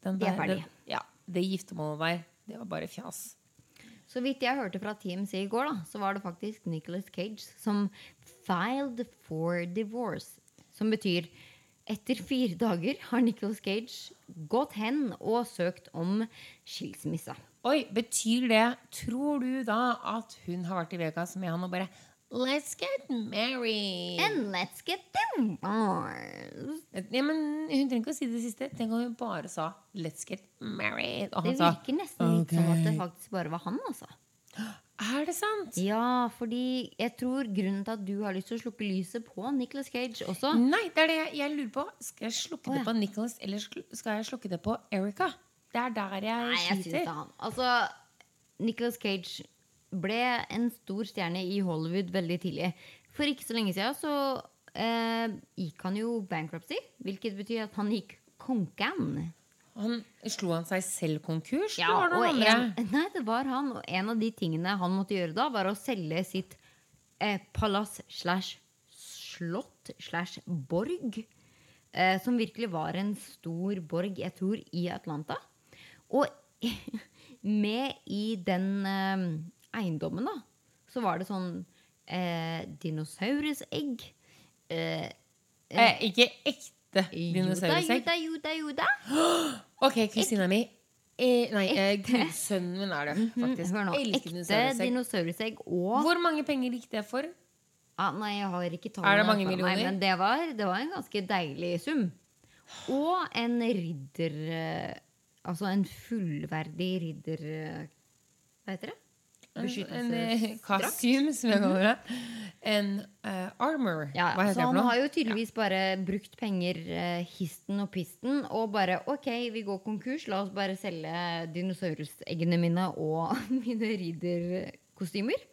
Den De er ferdige. det- Ja, det giftermålet der, det var bare fjas. Så vidt jeg hørte fra TMC i går, da, så var det faktisk Nicholas Cage som filed for divorce. Som betyr etter fire dager har Nicholas Cage gått hen og søkt om skilsmisse. Oi, betyr det Tror du da at hun har vært i Vegas med han og bare Let's get married. And let's get divorced. Ja, men Hun trenger ikke å si det siste. Tenk om hun bare sa 'let's get married'. Og Det han sa virker nesten litt som at det faktisk bare var han, altså. Er det sant? Ja, fordi jeg tror grunnen til at du har lyst til å slukke lyset på Nicholas Cage også Nei, det er det jeg, jeg lurer på. Skal jeg slukke Å, det på Nicholas, eller skal jeg slukke det på Erica? Det er der jeg Nei, jeg synes det sliter. Altså, Nicholas Cage ble en stor stjerne i Hollywood veldig tidlig. For ikke så lenge siden så eh, gikk han jo bankruptcy, hvilket betyr at han gikk konkan. Han, slo han seg selv konkurs? Ja, eller var det en, nei, det var han. Og en av de tingene han måtte gjøre da, var å selge sitt eh, palass slash slott slash borg. Eh, som virkelig var en stor borg, jeg tror, i Atlanta. Og med i den eh, eiendommen, da, så var det sånn eh, dinosaurusegg. Eh, Eh, ikke ekte Juda, jo da, jo da. Ok, kusina mi. Eh, nei, eh, gudsønnen min er det, faktisk. Hør nå. Elsker Ekte dinosaurusegg og Hvor mange penger gikk det for? Ah, nei, jeg har ikke Er det tallene mange for meg, millioner? men det var, det var en ganske deilig sum. Og en ridder eh, Altså en fullverdig ridder... eh, Hva heter det? En, en eh, costume, som jeg kaller det. En uh, armor. Ja, Hva heter så han har jo tydeligvis bare brukt penger uh, histen og pisten og bare OK, vi går konkurs, la oss bare selge dinosauruseggene mine og mine ridderkostymer.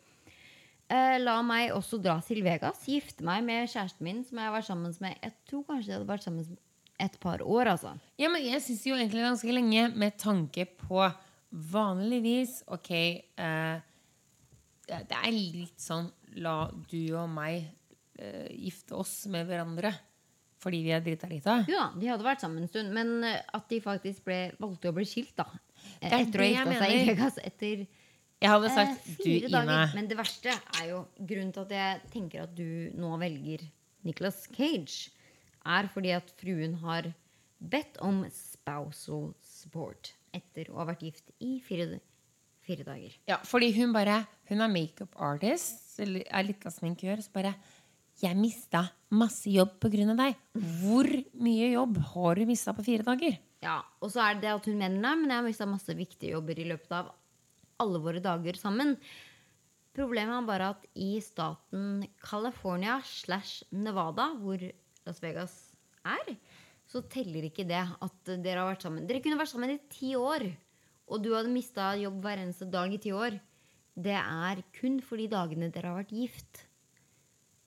Uh, la meg også dra til Vegas, gifte meg med kjæresten min, som jeg har vært sammen med Jeg tror kanskje jeg hadde vært sammen et par år, altså. Ja, men jeg syns jo egentlig ganske lenge med tanke på vanligvis Ok, eh, det er litt sånn La du og meg uh, gifte oss med hverandre fordi vi er drita lita. Jo da, de hadde vært sammen en stund, men eh, at de faktisk ble, valgte å bli skilt, da. Eh, Det er Etter å ha det jeg gifta seg i. Vegas etter Jeg hadde eh, sagt du, fire Ine dager. Men det verste er jo grunnen til at jeg tenker at du nå velger Nicholas Cage, er fordi at fruen har bedt om spousal support etter å ha vært gift i fire, fire dager. Ja, fordi hun bare Hun er makeup artist, eller er litt av sminkør, så bare Jeg mista masse jobb av deg. Hvor mye jobb har du mista på fire dager? Ja, Og så er det det at hun mener det, men jeg har mista masse viktige jobber i løpet av alle våre dager sammen. Problemet er bare at i staten California slash Nevada, hvor Las Vegas er, så teller ikke det at dere har vært sammen. Dere kunne vært sammen i ti år, og du hadde mista jobb hver eneste dag i ti år. Det er kun for de dagene dere har vært gift.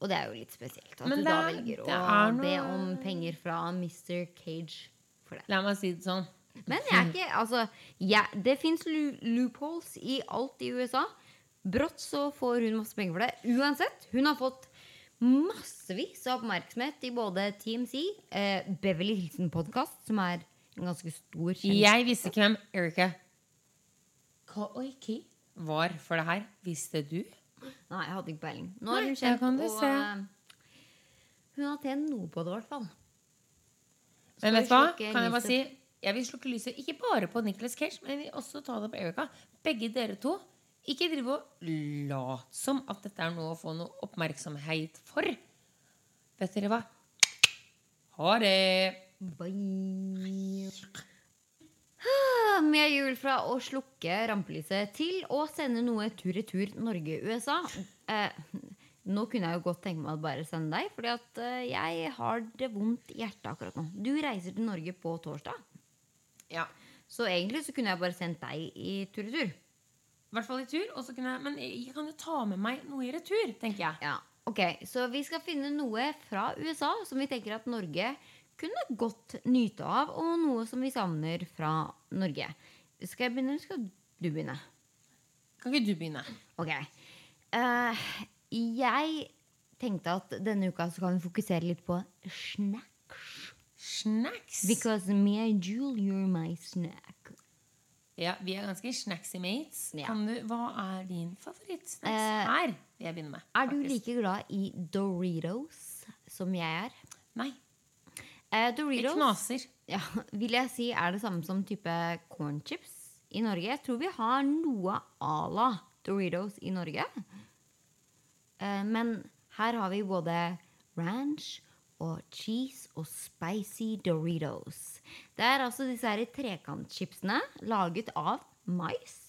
Og det er jo litt spesielt at Men du da er- velger å noe- be om penger fra Mr. Cage for det. La meg si det sånn. Men jeg er ikke Altså, jeg, det fins loopholes i alt i USA. Brått så får hun masse penger for det. Uansett, hun har fått massevis av oppmerksomhet i både TMC, eh, Beverly Hilsen Podcast, som er en ganske stor kjent Jeg visste ikke hvem Erica Koiki var for det her. Visste du? Nei, jeg hadde ikke peiling. Nå har hun kjent, kan du og eh, hun har tjent noe på det, i hvert fall. Skal Men vet du hva? Kan jeg bare si? Jeg vil slukke lyset ikke bare på Nicholas Cage, men jeg vil også ta det på Erica. Begge dere to. Ikke drive og lat som at dette er noe å få noe oppmerksomhet for. Vet dere hva? Ha det! Bye. Ah, Med jul fra å slukke rampelyset til å sende noe tur-retur Norge-USA. Eh, nå kunne jeg jo godt tenke meg å bare sende deg, fordi at eh, jeg har det vondt i hjertet akkurat nå. Du reiser til Norge på torsdag, Ja. så egentlig så kunne jeg bare sendt deg i tur-retur. I hvert fall i tur. Og så kunne jeg, men jeg kan jo ta med meg noe i retur, tenker jeg. Ja. Ok, så vi skal finne noe fra USA som vi tenker at Norge kunne godt nyte av, og noe som vi savner fra Norge. Skal jeg begynne, eller skal du begynne? Kan ikke du begynne? Ok. Eh, jeg tenkte at denne uka så kan vi fokusere litt på snacks. Snacks. Because me and Jule, you're my snack. Ja, Vi er ganske snacksy mates. Ja. Kan du, hva er din favorittsnacks? Eh, Her vil jeg begynne med. Er du like glad i Doritos som jeg er? Nei. Eh, Det Doritos knaser. ja, vil jeg si er det samme som type cornchips i Norge. Jeg tror vi har noe à la Doritos i Norge. Eh, men her har vi både ranch og cheese og spicy Doritos. Det er altså disse her trekantchipsene laget av mais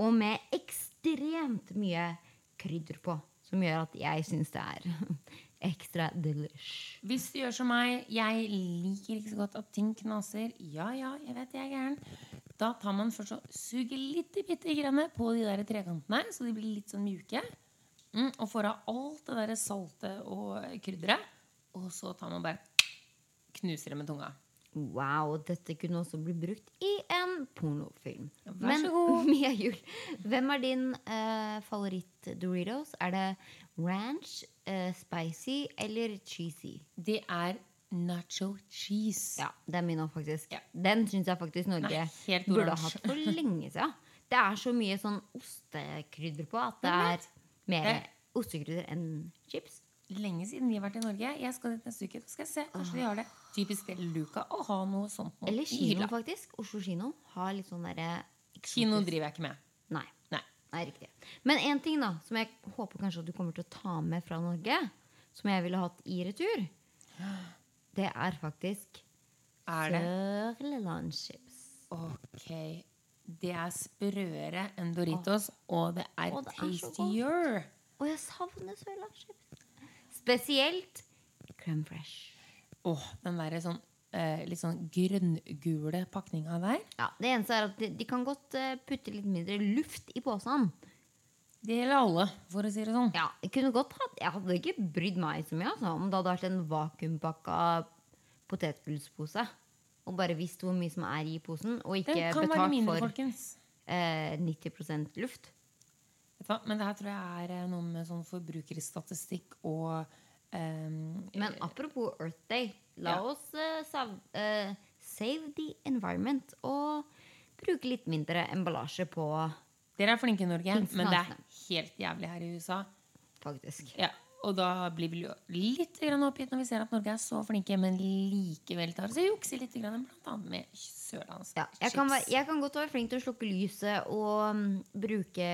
og med ekstremt mye krydder på. Som gjør at jeg syns det er ekstra delish. Hvis du gjør som meg, jeg liker ikke så godt at ting knaser. Ja, ja, jeg vet jeg er gæren. Da tar man først og suger litt bitte grann på de der trekantene, så de blir litt sånn mjuke. Mm, og får av alt det der saltet og krydderet. Og så tar man bare knuser det med tunga. Wow, dette kunne også bli brukt i en pornofilm. Vær Men så god. Mia Jul, hvem er din uh, favoritt-Doritos? Er det ranch, uh, spicy eller cheesy? Det er nacho cheese. Ja, det er min òg, faktisk. Ja. Den syns jeg faktisk Norge Nei, burde ha hatt for lenge siden. Det er så mye sånn ostekrydder på at det er mer ostekrydder enn chips. Lenge siden vi har vært i Norge. Jeg skal dit neste uke. Så skal jeg se. Kanskje de har det. Typisk det Luca å ha noe sånt Noe. Eller kino, faktisk. Oslo kino har litt sånn derre Kino driver jeg ikke med. Nei. Nei. Nei, riktig. Men en ting da, som jeg håper kanskje at du kommer til å ta med fra Norge, som jeg ville hatt i retur, det er faktisk Er det? Sørlandschips. Ok. Det er sprøere enn Doritos, og det er det er tastier. Og jeg savner sørlandschips. Spesielt crème fresh. Åh, den der sånn, eh, litt sånn grønngule pakninga der. Ja, det eneste er at de, de kan godt eh, putte litt mindre luft i posen. Det gjelder alle, for å si det sånn. Ja, jeg kunne godt hatt Jeg hadde ikke brydd meg så mye altså, om det hadde vært en vakuumpakka potetgullspose. Og bare visst hvor mye som er i posen, og ikke Den kan være betalt mindre, for folkens. eh, 90% luft. Vet du hva? Men det her tror jeg er eh, noe med sånn forbrukerstatistikk og ehm, Men apropos Earth Day, la Ja. oss uh, save, uh, save the environment og bruke litt mindre emballasje på, Dere er flinke i Norge, men det er helt jævlig her i USA. faktisk. Ja, og da blir vi litt oppgitt når vi ser at Norge er så flinke, men likevel tar oss i jukser litt, blant annet med sørlands Ja, jeg, kan være, jeg kan godt være flink til å slukke lyset og um, bruke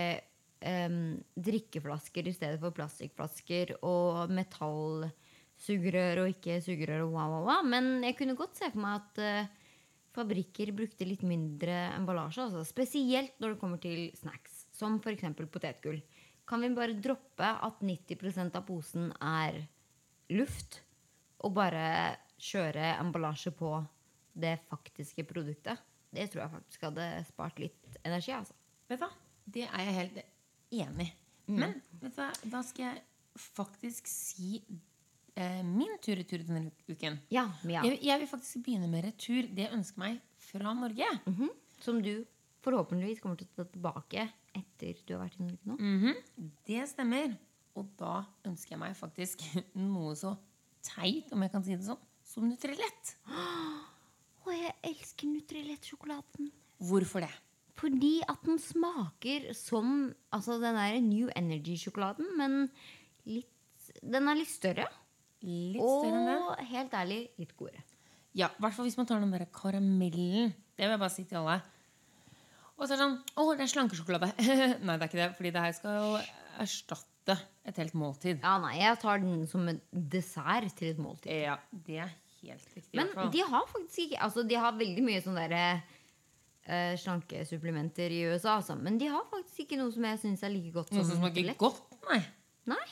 em, drikkeflasker i stedet for plastikkflasker og metallsugerør og ikke sugerør og wow, wow, wow. Men jeg kunne godt se for meg at eh, fabrikker brukte litt mindre emballasje. Altså. Spesielt når det kommer til snacks, som f.eks. potetgull. Kan vi bare droppe at 90% av posen er luft, og bare kjøre emballasje på det faktiske produktet? Det tror jeg faktisk hadde spart litt energi. altså. Vet du hva? Det er jeg helt enig i. Mm. Men vet du hva? da skal jeg faktisk si eh, min tur-retur denne uken. Ja, ja. Jeg, jeg vil faktisk begynne med retur. Det jeg ønsker meg fra Norge. Mhm. Som du forhåpentligvis kommer til å ta tilbake etter du har vært i Norge nå. Mhm. Det stemmer. Og da ønsker jeg meg faktisk noe så teit, om jeg kan si det sånn, som Nutrilett. Å, jeg elsker Nutrilett-sjokoladen. Hvorfor det? Fordi at den smaker som altså den der New Energy-sjokoladen, men litt Den er litt større. Litt større. Og helt ærlig litt godere. Ja, i hvert fall hvis man tar den der karamellen. Det vil jeg bare si til alle. Og så er det sånn Å, det er slankesjokolade. nei, det er ikke det. Fordi det her skal jo erstatte et helt måltid. Ja, nei, Jeg tar den som en dessert til et måltid. Ja, det er helt riktig. Men de har faktisk ikke Altså, de har veldig mye sånn der, eh, slankesupplementer i USA, altså. Men de har faktisk ikke noe som jeg syns er like godt Noe som smaker godt? Nei. Nei.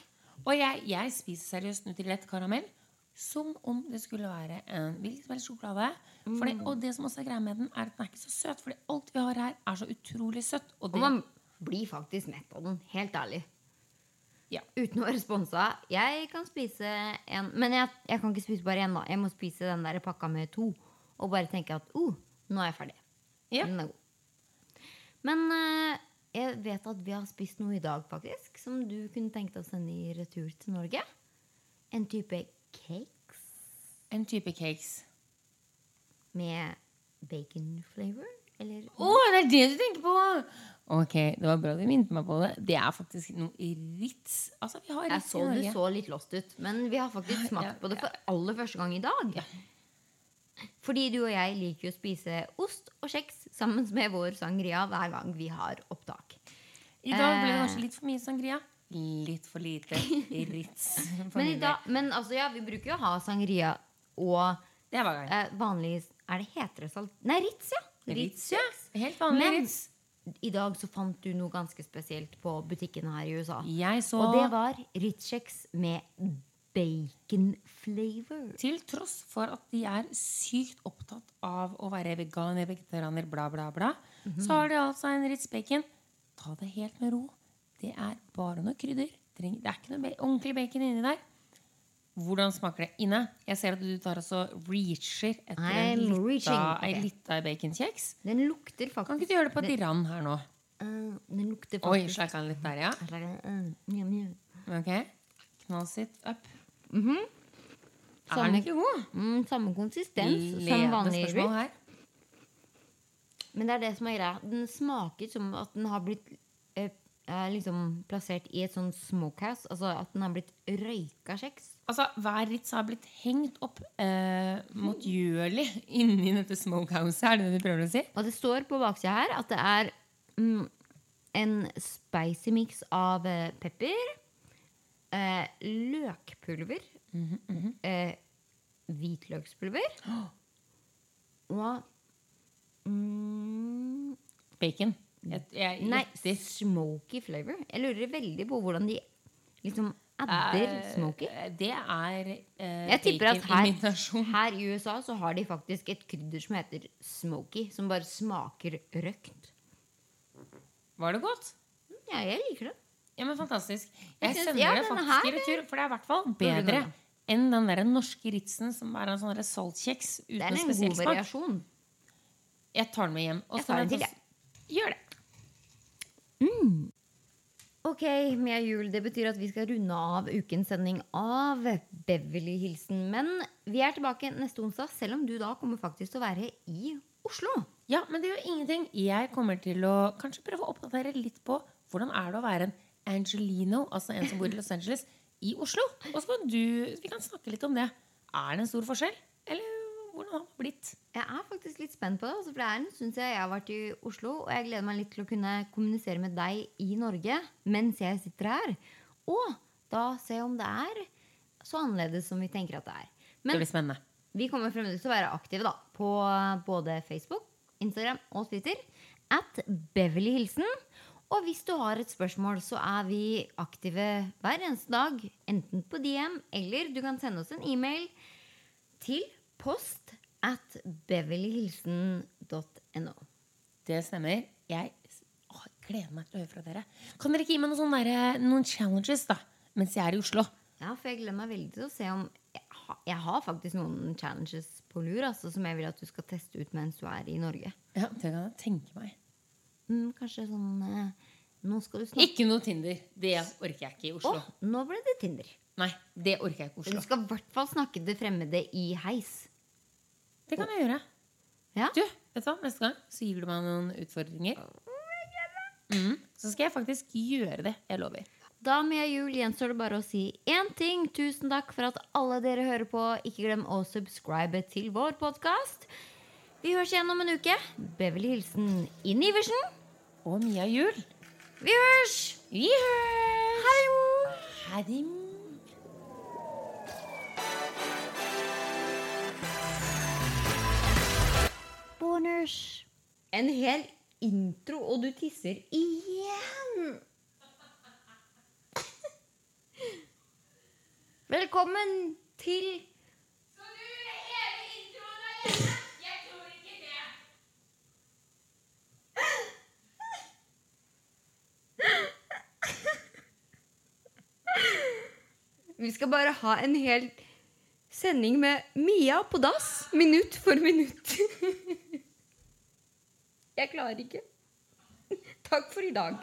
Og jeg, jeg spiser seriøst Nutrilett karamell som om det skulle være en hvilken som helst sjokolade. Fordi, Mm. og det som også er greia med den, er at den er ikke så søt. Fordi alt vi har her, er så utrolig søtt. Og Og man blir faktisk mett av den. Helt ærlig. Ja. uten å være sponsa. Jeg kan spise en Men jeg, jeg kan ikke spise bare én, da. Jeg må spise den der pakka med to. Og bare tenke at oh, nå er jeg ferdig. Ja. Den er god. Men eh, jeg vet at vi har spist noe i dag, faktisk, som du kunne tenkt deg å sende i retur til Norge. En type cakes En type cakes. med bacon flavor. Eller Å, det er det du tenker på! Ok, det var bra du minnet meg på det. Det er faktisk noe Ritz. Altså, vi har Jeg så i du Norge. så litt lost ut, men vi har faktisk smakt Ja, på det for aller første gang i dag. Fordi du og jeg liker jo å spise ost og kjeks sammen med vår sangria hver gang vi har opptak. I dag ble det Eh. kanskje litt for mye sangria. Litt for lite Ritz. for Men, i dag, men altså, ja, vi bruker jo å ha sangria og Det er eh, vanlig Er det heter det salt? Nei, Ritz, ja. Ritz, ja. Helt vanlig Men Ritz. i dag så fant du noe ganske spesielt på butikken her i USA. Jeg så Og det var Ritz-kjeks med bacon flavor. Til tross for at de er sykt opptatt av å være veganer, vegetarianer, bla, bla, bla, Mhm. så har de altså en Ritz bacon. Ta det helt med ro. Det er bare noe krydder. Det er ikke noe ordentlig bacon inni der. Hvordan smaker det inne? Jeg ser at du tar også reacher etter en I'm lita, okay. lita baconkjeks. Den lukter faktisk Kan ikke du gjøre det på diran her nå? Uh, den lukter Oi, faktisk sleika den litt der, ja. Ok. Knas it up. Mhm. Er Samme- den ikke god? Mm, samme konsistens som vanlig spørsmål Men det er det som er greia. Den smaker som at den har blitt eh, eh, liksom plassert i et sånn smokehouse. Altså at den har blitt røyka kjeks. Altså, Hver Ritz har blitt hengt opp eh, motgjørlig inni dette smokehouset. Er det det du prøver å si? Og det står på baksida her at det er mm, en spicy mix av eh, pepper, eh, løkpulver, eh, hvitløkspulver og mm, Bacon. Jeg, jeg Nei, gjetter. smoky flavor. Jeg lurer veldig på hvordan de liksom adder uh, smoky. Det er uh, Jeg tipper at her, her i USA så har de faktisk et krydder som heter smoky, som bare smaker røkt. Var det godt? Ja, jeg liker det. Ja, men Fantastisk. Jeg sender ja, det faktisk i retur. For det er i hvert fall bedre enn den der norske Ritzen som er en sånn saltkjeks Det er en god variasjon. Jeg tar den med hjem. Og Jeg tar den til, sånn- Gjør det. Ok, Mia Jul, det betyr at vi skal runde av ukens sending av Beverly Hilsen. Men vi er tilbake neste onsdag, selv om du da kommer faktisk til å være i Oslo. Ja, men det gjør ingenting. Jeg kommer til å kanskje prøve å oppdatere litt på hvordan er det å være en Angelino, altså en som bor i Los Angeles, i Oslo. Og så kan du, vi kan snakke litt om det. Er det en stor forskjell? Eller hvordan har det blitt? Jeg er faktisk litt spent på det, altså, for det er en stund siden jeg har vært i Oslo. Og jeg gleder meg litt til å kunne kommunisere med deg i Norge mens jeg sitter her. Og da se om det er så annerledes som vi tenker at det er. Det blir spennende. vi kommer fremdeles til å være aktive da, på både Facebook, Instagram og Twitter. At Beverly Hilsen. Og hvis du har et spørsmål, så er vi aktive hver eneste dag. Enten på DM, eller du kan sende oss en e-mail til post at beverlyhilsen.no. Det stemmer. Jeg å, gleder meg til å høre fra dere. Kan dere ikke gi meg noen, der, noen challenges da, mens jeg er i Oslo? Ja, for jeg gleder meg veldig til å se om Jeg har, jeg har faktisk noen challenges på lur altså, som jeg vil at du skal teste ut mens du er i Norge. Ja, Det kan jeg tenke meg. Mm, kanskje sånn eh, Nå skal vi snakke Ikke noe Tinder. Det orker jeg ikke i Å, Oslo. nå ble det Tinder. Nei, det orker jeg ikke i Oslo. Du skal i hvert fall snakke det fremmede i heis. Det kan jeg gjøre. Ja? Du, vet du hva? Neste gang så gir du meg noen utfordringer. Mm, så skal jeg faktisk gjøre det. Jeg lover. Da med jul gjenstår det bare å si én ting. Tusen takk for at alle dere hører på. Ikke glem å subscribe til vår podkast. Vi høres igjen om en uke. Beverly Hilsen Inn Iversen. Og Mia Jul. Vi høres! Vi høres! Hallo! Ha det. Boners. En hel intro, og du tisser igjen! Velkommen til Vi skal bare ha en hel sending med Mia på dass, minutt for minutt. Jeg klarer ikke. Takk for i dag.